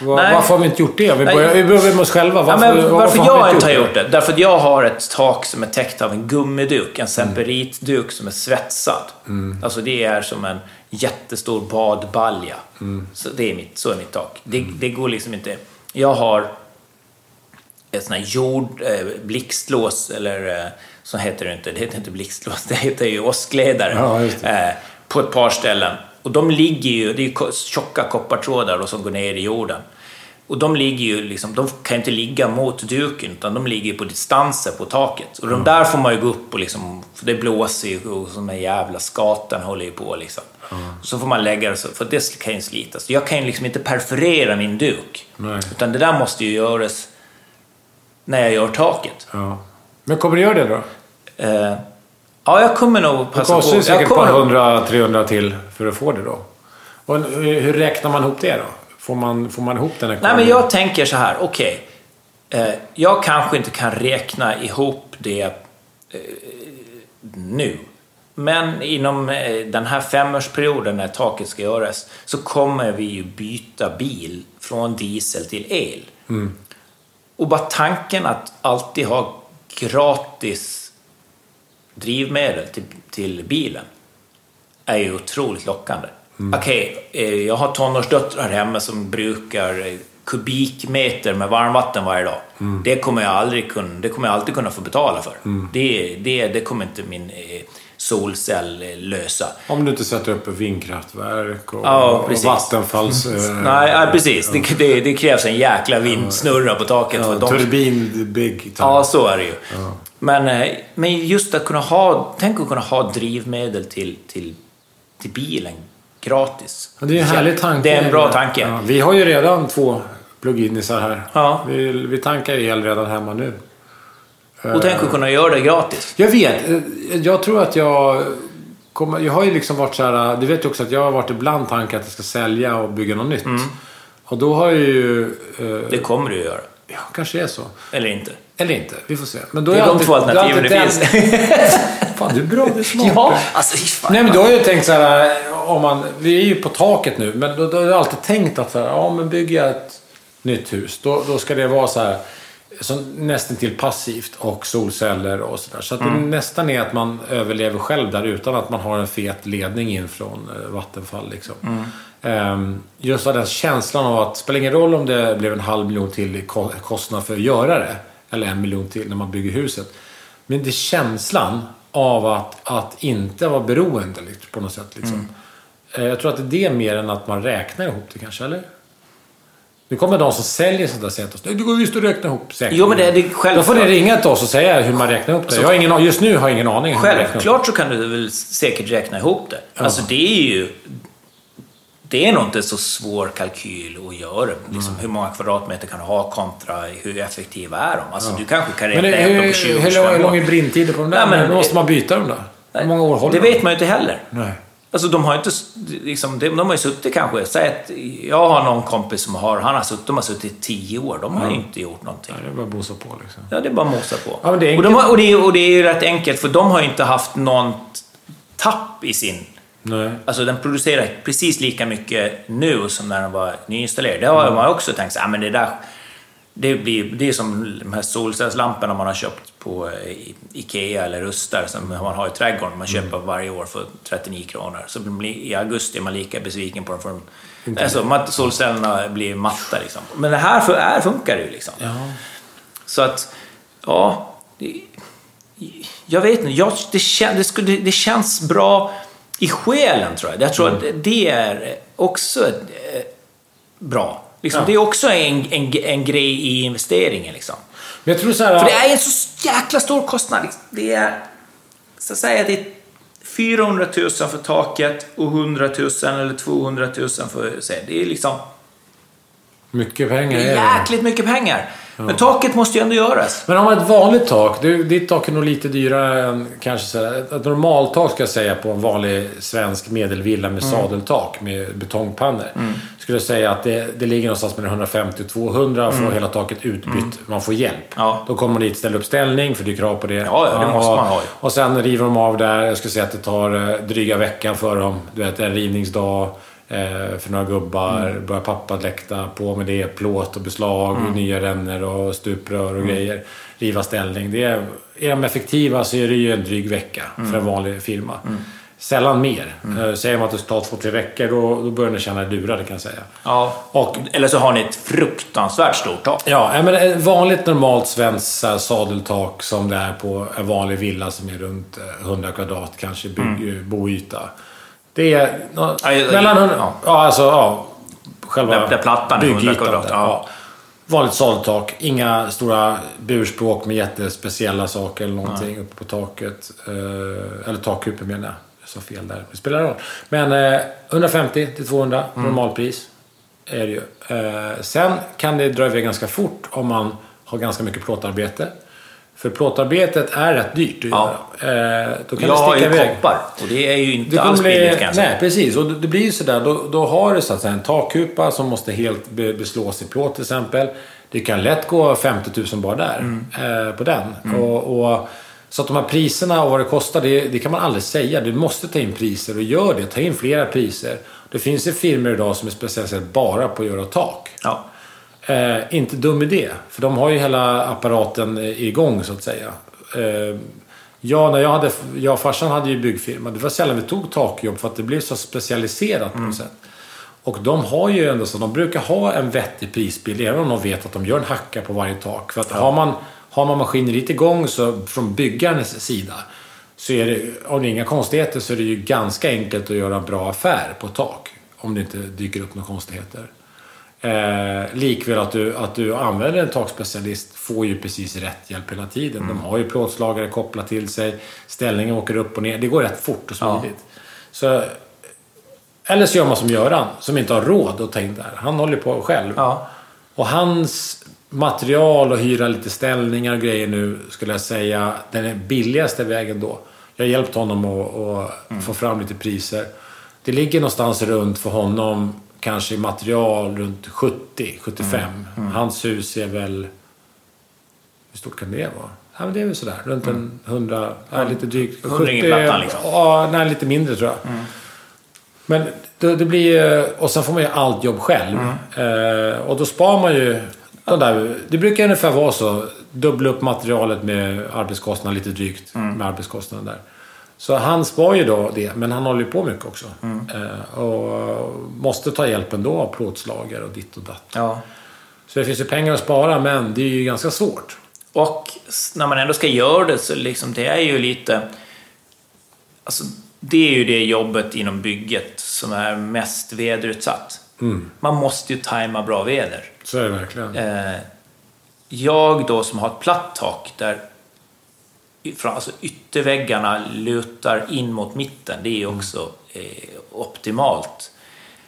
Var, Nej. varför har vi inte gjort det? Vi börjar, vi börjar med oss själva. Varför, Varför, ja, varför, har vi jag inte har gjort det? Därför att jag har ett tak som är täckt av en gummiduk. En semperitduk som är svetsad. Alltså det är som en jättestor badbalja. Så, det är mitt, så är mitt tak. Det, det går liksom inte... Jag har ett sånt här jord, eh, blixtlås, eller eh, så heter det inte. Det heter inte blixtlås, det heter ju åskledare. Ja, det. Eh, på ett par ställen. Och de ligger ju, det är ju tjocka koppartrådar som går ner i jorden. Och de ligger ju liksom, de kan inte ligga mot duken utan de ligger ju på distanser på taket. Och de där får man ju gå upp och liksom, för det blåser ju och de här jävla skaten håller ju på liksom. Så får man lägga det så, för det kan ju slitas. Jag kan ju liksom inte perforera min duk. Nej. Utan det där måste ju göras när jag gör taket. Ja. Men kommer du göra det då? Eh, ja, jag kommer nog Det passa på. kostar ju säkert ett par hundra, 300 till för att få det då. Och hur, hur räknar man ihop det då? Får man, får man ihop den här Nej, men jag tänker så här, okej. eh, jag kanske inte kan räkna ihop det eh, nu. Men inom eh, den här femårsperioden när taket ska göras så kommer vi ju byta bil från diesel till el. Och bara tanken att alltid ha gratis drivmedel till, till bilen är ju otroligt lockande. Okej, eh, jag har tonårsdöttrar hemma som brukar eh, kubikmeter med varmvatten varje dag. Det kommer jag aldrig kunna, det kommer jag alltid kunna få betala för. Det, det, det kommer inte min eh, solcell eh, lösa. Om du inte sätter upp vindkraftverk och, Ja, och. Vattenfalls... eh, Nej, ja, precis. Det, det, det krävs en jäkla vindsnurra på taket. ja, de turbin big time. Ja, så är det ju. Men, eh, men just att kunna ha, tänk att kunna ha drivmedel till, till, till bilen gratis. Ja, Det är en härlig tanke. Det är en bra tanke. Ja, vi har ju redan två pluginisar här. Ja. Vi, vi tankar el redan hemma nu. Och tänk att kunna göra det gratis. Jag vet. eh, Jag tror att jag... Kommer, jag har ju liksom varit så här... Du vet ju också att jag har varit ibland tankar att jag ska sälja och bygga något nytt. Mm. Och då har jag ju... Eh, Det kommer du att göra. ja, kanske är så. Eller inte. Eller inte. Vi får se. Men då Det är jag de alltid- två alternativen är det finns. Fan, du är bra. Du är smart. Ja, alltså fan. Nej men då har jag ju tänkt så här, om man, vi är ju på taket nu, men då, då har jag alltid tänkt att så här, ja men bygger jag ett nytt hus, då, då ska det vara så här så nästan till passivt och solceller och sådär. Så att det nästan är att man överlever själv där utan att man har en fet ledning in från eh, Vattenfall. Liksom. Ehm, just av den känslan av att det spelar ingen roll om det blev en halv miljon till i ko- kostnad för att göra det. Eller en miljon till när man bygger huset. Men det är känslan av att, att inte vara beroende på något sätt. Liksom. Eh, Jag tror att det är det mer än att man räknar ihop det kanske, eller? Nu kommer de som säljer sånt där säga till oss "Nej, det går visst att räkna ihop säkert. Jo, men det är det Då får självklart. ni ringa till oss och säga hur man räknar ihop det. Jag har ingen, just nu har jag ingen aning. Självklart så kan du väl säkert räkna ihop det. Alltså det är ju... Det är nog inte så svår kalkyl att göra. Liksom, Hur många kvadratmeter kan du ha kontra hur effektiva är de? Alltså du kanske kan räkna hem dem på 20 hur, lång- är brintiden på de där? Nej, men- men, måste man byta dem där? Hur många år håller Det de? vet man ju inte heller. Nej. Alltså de har inte... Liksom, de, de har ju suttit kanske... Säg att jag har någon kompis som har... Han har suttit, de har suttit i tio år. De har ju inte gjort någonting. Nej, det är bara att bosa på liksom. Ja, det är bara att mosa på. Ja, det är och, de har, och, det är, och det är ju rätt enkelt, för de har ju inte haft någon tapp i sin... Nej. Alltså den producerar precis lika mycket nu som när den var nyinstallerad. Det har man också tänkt ah, men det där... Det, blir, det är som de här solcellslamporna man har köpt på eh, Ikea eller Rustar som man har i trädgården. Man köper varje år för 39 kronor. Så blir, i augusti är man lika besviken på dem. För de, alltså, solcellerna blir matta liksom. Men det här, för, här funkar det ju liksom. Ja. Så att, ja... det- Jag vet inte, jag, det, kän, det, det känns bra i själen tror jag. Jag tror att det är också eh, bra. Liksom, Ja. Det är också en, en, en grej i investeringen. Liksom. Men jag tror så här... För det är en så jäkla stor kostnad. liksom. Det är, så att säga, det är 400 000 för taket och 100 000 eller 200 000 för... Så det är liksom... Mycket pengar Det är jäkligt mycket pengar. Men taket måste ju ändå göras. Men om man har ett vanligt tak, du, ditt tak är nog lite dyrare än kanske så här, ett normaltak ska jag säga på en vanlig svensk medelvilla med sadeltak med betongpannor. Skulle säga att det, det ligger någonstans mellan 150 och 200 för att hela taket utbytt. Man får hjälp. Ja. Då kommer man dit, ställer upp ställning, för det är krav på det. Ja, det måste man ha. Och sen river de av där. Jag skulle säga att det tar eh, dryga veckan för dem. Du vet, en rivningsdag. Eh, för några gubbar. Mm. Börjar pappa läkta på med det. Plåt och beslag, Mm. nya rännor och stuprör och grejer. Riva ställning. Det är, är de effektiva så är det ju en dryg vecka Mm. för en vanlig firma. Sällan mer. Eh, säger man att det tar två, tre veckor, då, då börjar ni känna er lurade kan jag säga. Ja. Och Eller så har ni ett fruktansvärt stort tak. Ja, men ett vanligt normalt svenskt här, sadeltak som det är på en vanlig villa som är runt eh, 100 kvadrat kanske bygg, eh, boyta. Det är Ja, ja, mellan 100... ja. Ja, alltså ja. Själva Där- där plattan är 100 byggytan kvadrat, där, ja. Vanligt sadeltak. Inga stora burspråk med jättespeciella saker eller någonting uppe på taket. Eh, eller takkupor menar jag. Sa fel där. Det spelar roll. Men eh, 150 till 200 Mm. normalpris. Är det ju. Eh, sen kan det dra iväg ganska fort om man har ganska mycket plåtarbete. För plåtarbetet är rätt dyrt att Ja. göra. Eh, då kan Jag det har sticka ju iväg. koppar och det är ju inte Det alls billigt kan jag säga. Nej, precis. Och det blir ju sådär. Då, då har du så att säga, en takkupa som måste helt be- beslås i plåt till exempel. Det kan lätt gå 50 000 bara där. Mm. Eh, på den. Och, och, så att de här priserna och vad det kostar, det, det kan man aldrig säga. Du måste ta in priser och gör det. Ta in flera priser. Det finns ju firmor idag som är specialiserade bara på att göra tak. Ja. Eh, inte dum idé, för de har ju hela apparaten eh, igång så att säga. Eh, ja, när jag, hade, jag och farsan hade ju byggfirma. Det var sällan vi tog takjobb för att det blev så specialiserat på något sätt. Och de har ju ändå så, de brukar ha en vettig prisbild, även om de vet att de gör en hacka på varje tak. För att har, man, har man maskineriet igång så från byggarens sida så är det, om det är inga konstigheter så är det ju ganska enkelt att göra en bra affär på tak. Om det inte dyker upp några konstigheter. Eh, likväl att du, att du använder en takspecialist får ju precis rätt hjälp hela tiden. De har ju plåtslagare kopplat till sig. Ställningen åker upp och ner. Det går rätt fort och smidigt. Så, eller så gör man som Göran, som inte har råd att ta in det här. Han håller på själv. Ja. Och hans material och hyra lite ställningar och grejer nu, skulle jag säga, den är billigaste vägen då. Jag har hjälpt honom att, att få fram lite priser. Det ligger någonstans runt för honom, kanske i material, runt 70, 75. Hans hus är väl... Hur stort kan det vara? Ja, men det är väl sådär, runt en 100, ja, lite drygt. Hundring i plattan, liksom. Ja, nej, lite mindre tror jag. Men det, det blir. Och sen får man ju allt jobb själv. Eh, och då spar man ju... De där, det brukar ungefär vara så. Dubbla upp materialet med arbetskostnaden lite drygt. Med arbetskostnaden där. Så han spar ju då det, men han håller ju på mycket också. Eh, och måste ta hjälp ändå av plåtslagare och ditt och datt. ja. Så det finns ju pengar att spara, men det är ju ganska svårt. Och när man ändå ska göra det så liksom, det är ju lite... Alltså, det är ju det jobbet inom bygget som är mest väderutsatt. Man måste ju tajma bra väder. Så är det verkligen. Eh, jag då som har ett platt tak där alltså ytterväggarna lutar in mot mitten, det är ju också eh, optimalt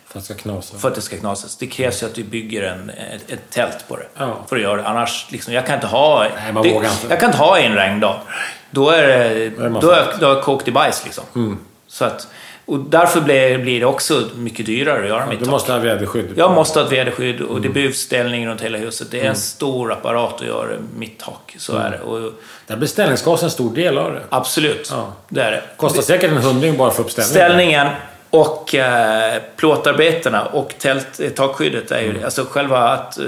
För att det ska knasa. för att det ska knasas. Det krävs ju att du bygger en, ett, ett tält på det. Ja. För att göra det. Annars, liksom, jag kan inte ha... Nej, man det, vågar inte. Jag kan inte ha en regndag. Då är det... Då är Då jag kokt i bajs liksom. Så att, och därför blir, blir det också mycket dyrare att göra mitt Du tak. måste ha väderskydd. Jag måste ha ett väderskydd och Mm. det behövs ställning runt hela huset. Det är en stor apparat att göra mitt tak. Så Mm. är det. Och, Där blir ställningskostnaden en stor del av det. absolut, Ja. det är det. Kostar säkert en hundring bara för uppställningen. Ställningen och eh, plåtarbetena och tält, eh, takskyddet är ju Mm. alltså själva att, eh,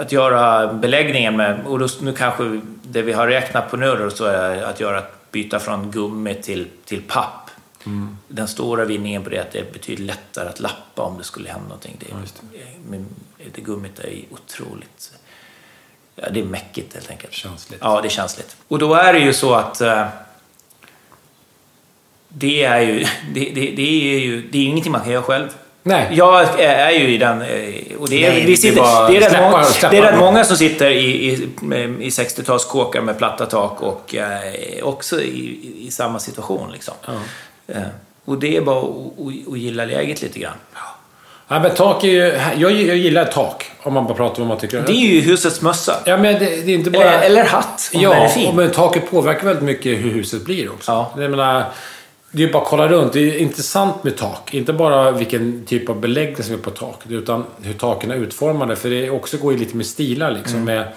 att göra beläggningen med, och då, nu kanske det vi har räknat på nu då, så är att göra byta från gummi till, till papp. Mm. Den stora vinningen på det är att det är betydligt lättare att lappa om det skulle hända någonting. Det, just Men det gummit är otroligt... Ja, det är mäckigt helt enkelt. Känsligt. Ja, det är känsligt. Och då är det ju så att eh, det är ju, det, det, det är ju det är ingenting man kan göra själv. Nej. Jag är är ju i den... eh, Och det är, Nej, vi det är sitter, det är rätt släppa- många, släppa. det är rätt många som sitter i, i, i 60-talskåkar med platta tak och eh, också i, i samma situation. Liksom. Eh, och det är bara att, gilla läget lite grann. Ja, men tak är ju... Jag, jag gillar tak, om man bara pratar om vad man tycker. Det är ju husets mössa. Ja, men det, det är inte bara... Eller, eller hatt, om den är Ja, fin. men taket påverkar väldigt mycket hur huset blir också. Ja. Jag menar, det är ju bara att kolla runt. Det är intressant med tak. Inte bara vilken typ av beläggning som är på taket, utan hur taken är utformade. För det också går ju lite med stilar liksom. Mm. Med,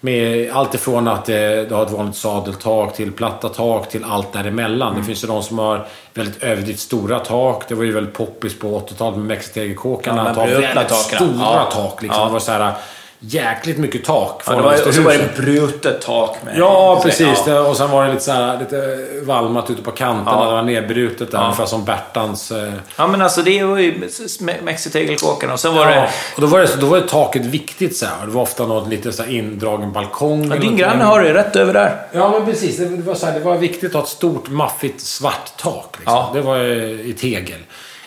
med allt ifrån att det, det har ett vanligt sadeltak till platta tak till allt däremellan. Mm. Det finns ju de som har väldigt överdrivet stora tak. Det var ju väldigt poppis på 80-talet med mexitegelkåkarna. Ja, att ha väldigt taken. stora Ja. tak. Liksom. Ja. Det var så här jäkligt mycket tak. Ja, det var, och så var det brutet tak med... Ja, precis. Ja. Och sen var det lite, så här, lite valmat ute på kanterna. Ja. Det var nedbrutet där, Ja. ungefär som Bertans. Eh, Ja, men alltså det var ju me- mexitegelkåkarna och sen var ja. det... Och då var, det, då var det taket viktigt så här. Det var ofta något lite så här indragen balkong. Ja, din granne har det rätt över där. Ja, men precis. Det, var så här, det var viktigt att ha ett stort, maffigt, svart tak. Liksom. Ja. Det var i tegel.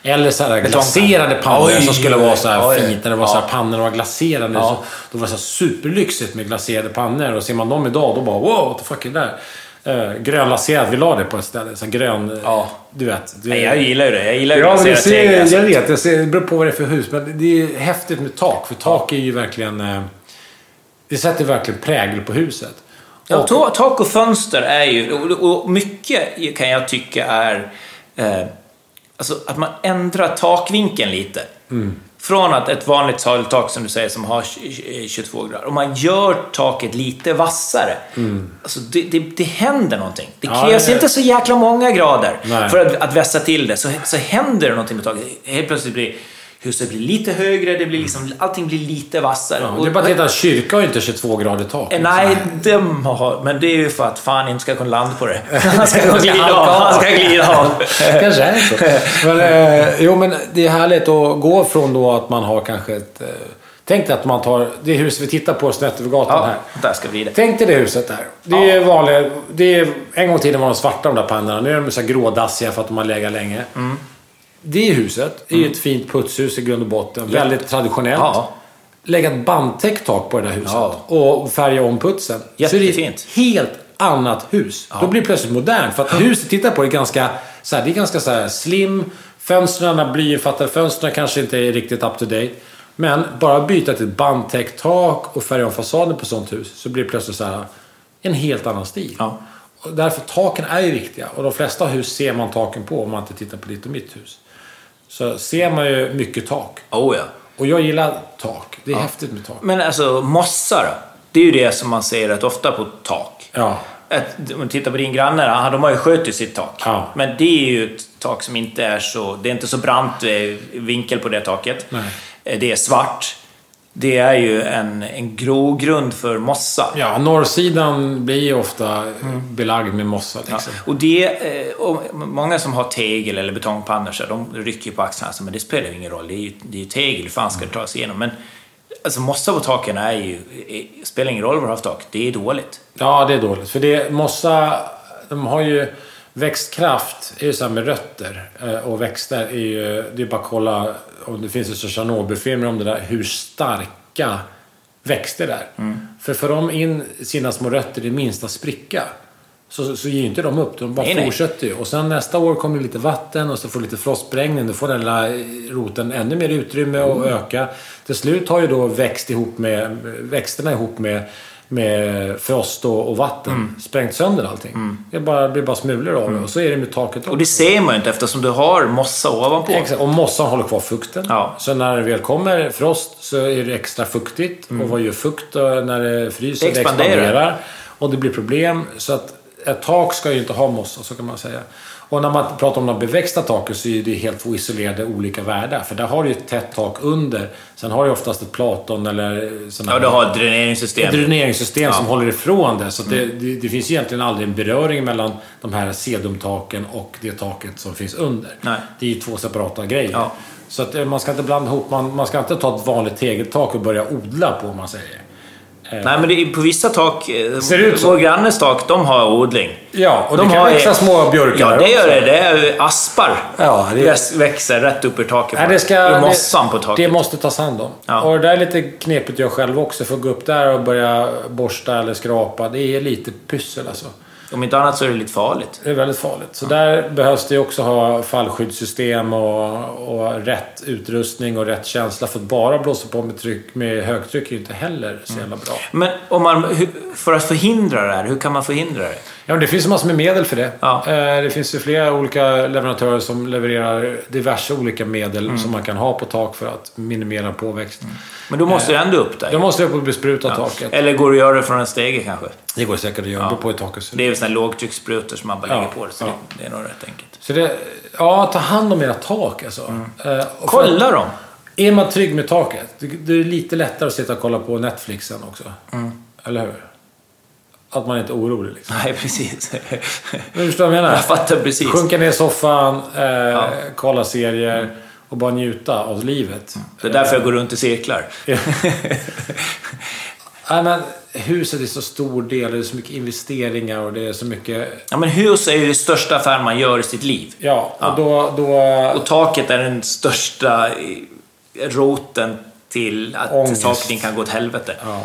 Eller så här glaserade pannor som skulle vara så här oj. fint. När det var så här Ja. pannor var glaserade. Ja. Så, då var det så här superlyxigt med glaserade pannor. Och ser man dem idag, då bara wow, what the fuck är det där? Uh, grönlaserat, vi la det på ett ställe. Så grön... Ja. Du vet. Det, Nej, jag gillar ju det. Jag gillar ju Ja, glaserat ser, alltså. jag vet. Jag ser, det beror på vad det är för hus. Men det är häftigt med tak. För tak är ju verkligen... eh, Det sätter verkligen prägel på huset. Ja, Och- ta- tak och fönster är ju... Och, och mycket kan jag tycka är... Eh, alltså att man ändrar takvinkeln lite. Mm. Från att ett vanligt sadeltak som du säger som har 20 22 grader. Om man gör taket lite vassare. Alltså det, det, det händer någonting. Det Mm. Ja, krävs det- inte så jäkla många grader Nej. för att, att vässa till det. Så, så händer det någonting med taket. Helt plötsligt blir huset blir lite högre, det blir liksom, allting blir lite vassare. Ja, det är bara att titta, kyrkan har inte 22 grader tak. Eh, Nej, de har, men det är ju för att fan inte ska kunna landa på det. Han ska ska glida av. Han ska glida av. kanske är så. Men, eh, jo, men det är härligt att gå från då att man har kanske ett... Eh, tänk dig att man tar det hus vi tittar på snett över gatan Ja, här. där ska vi det. Tänk dig det huset där. Det är vanliga... Det är, en gång i tiden var de svarta de där pannorna. Nu är de så grådassiga för att de har legat länge. Mm. Det huset är ju ett fint putshus i grund och botten. Väldigt traditionellt. Ja. Lägga ett bandtäckt tak på det där huset. Ja. Och färga om putsen. Så det är Jättefint. ett helt annat hus. Då blir det plötsligt modernt. För att huset tittar på det är ganska, så här, det är ganska så här slim. Fönstren, blyinfattade fönstren kanske inte är riktigt up to date. Men bara byta till ett bandtäckt tak och färga om fasaden på sånt hus så blir det plötsligt så här en helt annan stil. Ja. Och därför taken är ju viktiga. Och de flesta hus ser man taken på om man inte tittar på ditt och mitt hus. Så ser man ju mycket tak. Oh, ja. Och jag gillar tak. Det är häftigt med tak. Men alltså, mossa då? Det är ju det som man ser rätt ofta på tak. Ja. Ett, om man tittar på din granne, ja, de har ju skjutit sitt tak. Ja. Men det är ju ett tak som inte är så... Det är inte så brant eh, vinkel på det taket. Nej. Eh, Det är svart. Det är ju en, en grogrund för mossa. Ja, norrsidan blir ju ofta belagd med mossa. Ja, Liksom. och det, eh, och många som har tegel eller betongpannor, så de rycker på axlarna. Alltså, men det spelar ju ingen roll, det är ju, det är ju tegel, hur fan ska det ta sig igenom? Men alltså, mossa på taken är ju, är, spelar ingen roll vad du har för tak, det är dåligt. Ja, det är dåligt. För det, mossa, de har ju växtkraft, är ju här med rötter eh, och växter. Är ju, det är bara att kolla, om det finns ju Tjernobylfilmer om det där, hur starka växter det är. Mm. För får de in sina små rötter i minsta spricka så, så ger inte de upp. De bara Nej, fortsätter ju. Och sen nästa år kommer det lite vatten och så får lite frostsprängning. Då får den lilla roten ännu mer utrymme och Mm. öka. Till slut har ju då växt ihop med, växterna ihop med, med frost och, och vatten Mm. sprängt sönder allting. Det bara, blir bara smulor av det. Och så är det med taket också. Och det ser man ju inte eftersom du har mossa ovanpå. Exakt, och mossan håller kvar fukten. Ja. Så när det väl kommer frost så är det extra fuktigt. Och vad gör fukt när det fryser? Mm. Det expanderar. Och det blir problem. Så att ett tak ska ju inte ha mossa, så kan man säga. Och när man pratar om de beväxta taken så är det helt två isolerade olika världar. För där har du ju ett tätt tak under. Sen har du oftast ett platon eller såna Ja, du har ett dräneringssystem. ett dräneringssystem som Ja. Mm. håller ifrån det. Så att det, det, det finns egentligen aldrig en beröring mellan de här sedumtaken och det taket som finns under. Nej. Det är ju två separata grejer. Ja. Så att eh, man ska inte blanda ihop, man, man ska inte ta ett vanligt tegeltak och börja odla på om man säger. Nej, men det är, på vissa tak... eh, Ser det ut så? Vår grannes tak, de har odling. Ja, och De det kan har- växa små björkar Ja, det gör också. det. Det är aspar. Ja, det- Väx- växer rätt upp ur taket. Nej, det ska, Ur mossan på taket. Det måste tas hand om. Ja. Och det där är lite knepigt jag själv också. För att gå upp där och börja borsta eller skrapa. Det är lite pyssel alltså. Om inte annat så är det lite farligt. Det är väldigt farligt. Så där behövs det ju också ha fallskyddssystem och, och rätt utrustning och rätt känsla. För att bara blåsa på med, tryck, med högtryck är ju inte heller så jävla bra. Men om man, för att förhindra det här, hur kan man förhindra det? Ja, det finns massor med medel för det. Ja. Eh, Det finns ju flera olika leverantörer som levererar diverse olika medel Mm. som man kan ha på tak för att minimera påväxt. Men då måste det ändå upp där. Då måste jag bespruta taket. Eller går det att göra det från en stege kanske? Det går säkert att göra. Beror på ser ut. Det är ju sådana lågtryckssprutor som man bara Ja, lägger på det, så ja. det, är nog rätt enkelt. Så det, ja, ta hand om era tak alltså. Eh, och Mm. Kolla dem! Är man trygg med taket, det, det är lite lättare att sitta och kolla på Netflixen också. Mm. Eller hur? Att man inte är orolig liksom. Nej, precis. Men förstår du vad jag menar? Jag fattar precis. Sjunka ner i soffan, eh, kolla serier och bara njuta av livet. Det är därför jag går runt i cirklar. Nej, men huset är så stor del, det är så mycket investeringar och det är så mycket... Ja, men hus är ju det största affären man gör i sitt liv. Ja, och då... då Och taket är den största roten till att Ångest. saker kan gå åt helvete. ja.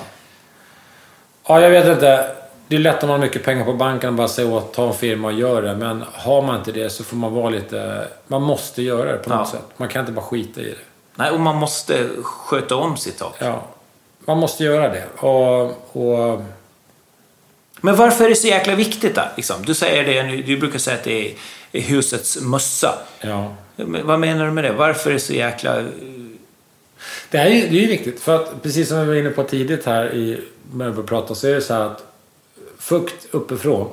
ja, jag vet inte. Det är lätt om man har mycket pengar på banken och bara säga åt, ta en firma och gör det. Men har man inte det så får man vara lite... Man måste göra det på något Ja. sätt. Man kan inte bara skita i det. Nej, och man måste sköta om sitt tak. Ja. Man måste göra det. Och... och Men varför är det så jäkla viktigt då? Liksom? Du säger det, du brukar säga att det är husets mössa. ja. Men vad menar du med det? Varför är det så jäkla... Det här är ju, det är viktigt, för att precis som vi var inne på tidigt här i, när vi pratade så är det så här att fukt uppifrån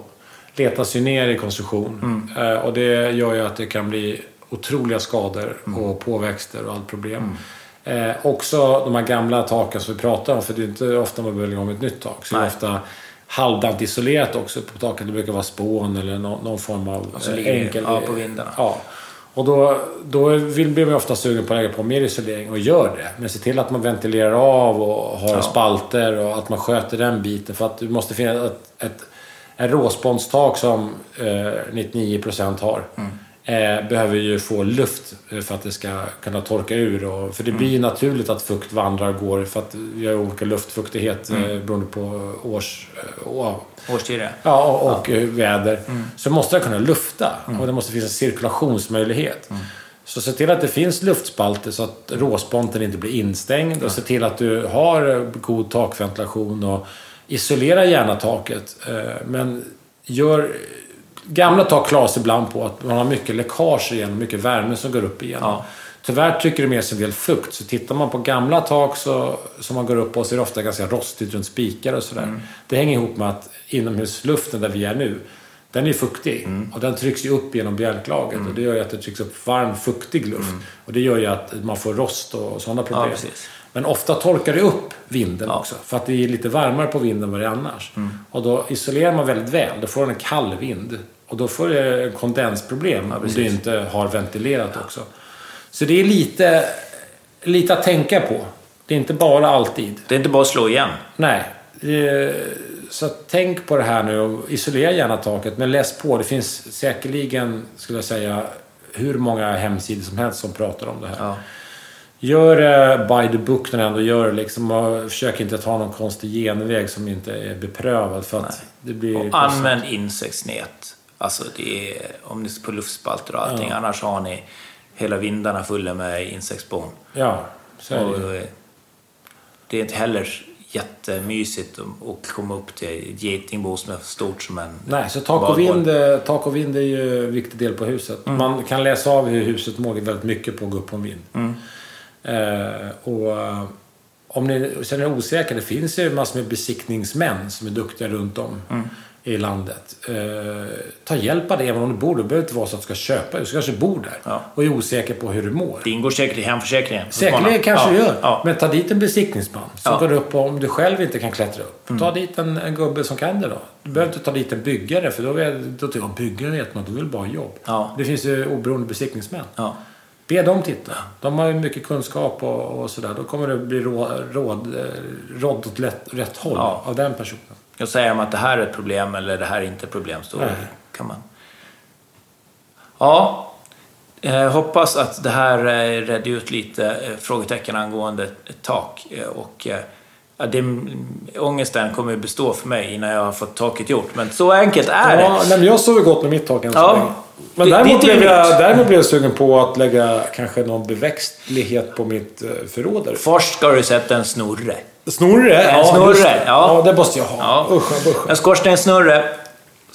letas ju ner i konstruktion. Eh, och det gör ju att det kan bli otroliga skador och påväxter och allt problem. Eh, också de här gamla taken som vi pratar om, för det är inte ofta man behöver lägga om ett nytt tak. Så det är Nej. ofta halvdant isolerat också på taket. Det brukar vara spån eller någon, någon form av så eh, enkel... ja, på vindarna. Ja. Och då, då vill, blir man ofta sugen på att lägga på mer isolering och gör det. Men se till att man ventilerar av och har Ja. spalter och att man sköter den biten. För att det måste finnas ett, ett, en råsponstak som eh, 99% har. Eh, behöver ju få luft eh, för att det ska kunna torka ur. Och, för det blir ju naturligt att fukt vandrar och går för att vi har olika luftfuktighet eh, beroende på års... Årstider? Ja, och, och eh, väder. Så måste det kunna lufta. Och det måste finnas en cirkulationsmöjlighet. Så se till att det finns luftspalter så att råsponten inte blir instängd. Och se till att du har god takventilation. Och isolera gärna taket. Men gör... Gamla tak klaras ibland på att man har mycket läckage igenom, mycket värme som går upp igenom. Ja. Tyvärr trycker det med sig en del fukt. Så tittar man på gamla tak så, som man går upp på så är det ofta ganska rostigt runt spikar och sådär. Det hänger ihop med att inomhusluften där vi är nu, den är fuktig. Och den trycks ju upp genom bjälklaget. Och det gör ju att det trycks upp varm, fuktig luft. Och det gör ju att man får rost och sådana problem. precis. Men ofta torkar det upp vinden Ja. också. För att det är lite varmare på vinden än vad det är annars. Och då isolerar man väldigt väl. Då får den en kall vind. Och då får det en kondensproblem om du inte har ventilerat också. Så det är lite, lite att tänka på. Det är inte bara alltid. Det är inte bara att slå igen. Nej. Eh, Så tänk på det här nu och isolera gärna taket. Men läs på. Det finns säkerligen, skulle jag säga, hur många hemsidor som helst som pratar om det här. Ja. Gör det by the book när du ändå gör det. Liksom, försök inte ta någon konstig genväg som inte är beprövad. För att det blir... Och använd insektsnät. Alltså det är, om det är på luftspalter och allting. Annars har ni hela vindarna fulla med insektsbon. Ja, så är det. Och, eh, det är inte heller jättemysigt att- komma upp till ett getingbo som är stort som en Nej, så tak och, vind, eh, tak och vind är ju en viktig del på huset. Mm. Man kan läsa av hur huset mår väldigt mycket på att gå upp på en vind. Mm. Eh, och eh, om ni känner er osäkra, det finns ju massor med besiktningsmän som är duktiga runt om Mm. I landet. Eh, ta hjälp av det även om du bor där. Det behöver inte vara så att du ska köpa. Du kanske bor där Ja. och är osäker på hur du mår. Det ingår säkert i hemförsäkringen. Säkerligen kanske ja. du gör. Ja. Men ta dit en besiktningsman som Ja. Mm. går upp om du själv inte kan klättra upp. Ta dit en, en gubbe som kan det då. Du behöver inte ta dit en byggare för då, är, då tycker jag byggare vet man, de vill bara ha jobb. Det finns ju oberoende besiktningsmän. Be dem titta. De har ju mycket kunskap och, och sådär. Då kommer det bli råd, råd, eh, råd åt lätt, rätt håll av den personen. Och säger de att det här är ett problem eller det här är inte ett problem så Nej. kan man... Ja, eh, hoppas att det här eh, redde ut lite eh, frågetecken angående tak. Eh, och Ja, det, ångesten kommer att bestå för mig innan jag har fått taket gjort. Men så enkelt är Ja, det. nej, men jag sover gott med mitt tak än så Ja. länge. Men Det- däremot, det blev jag, däremot blev jag sugen på att lägga kanske någon beväxtlighet på mitt förråd. Först ska du sätta en snurre. Snurre? En Ja, snurre, ja. ja, det måste jag ha. Ja. Usch, usch. En skorstenssnurre.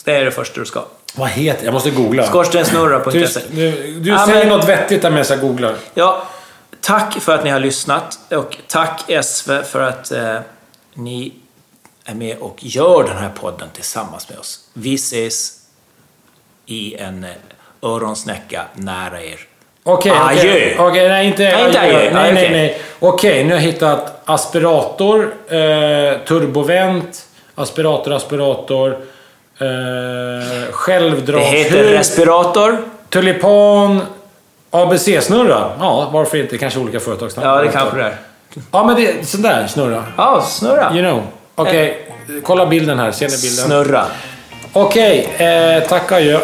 Det är det första du ska. Vad heter Jag måste googla. Skorstenssnurra.se. Du du Ja, säger men- något vettigt där medan jag googlar. Ja, tack för att ni har lyssnat och tack SV för att eh, ni är med och gör den här podden tillsammans med oss. Vi ses i en eh, öronsnäcka nära er. Okej, Adjö. okej. Okej, nej inte Nej, inte adjö. Nej, Nej, nej, okej. nej. Okej, nu har jag hittat aspirator, eh, turbovent, aspirator, aspirator, eh, Det självdragshus, heter respirator. tulipan, ABC-snurra. Ja, varför inte? Kanske olika företagsnamn. Ja, det kanske det är. Ja, men det är sån där snurra. Ja, snurra. You know. Okej, kolla bilden här. Ser ni bilden? Snurra. Okej, eh, tack adjö.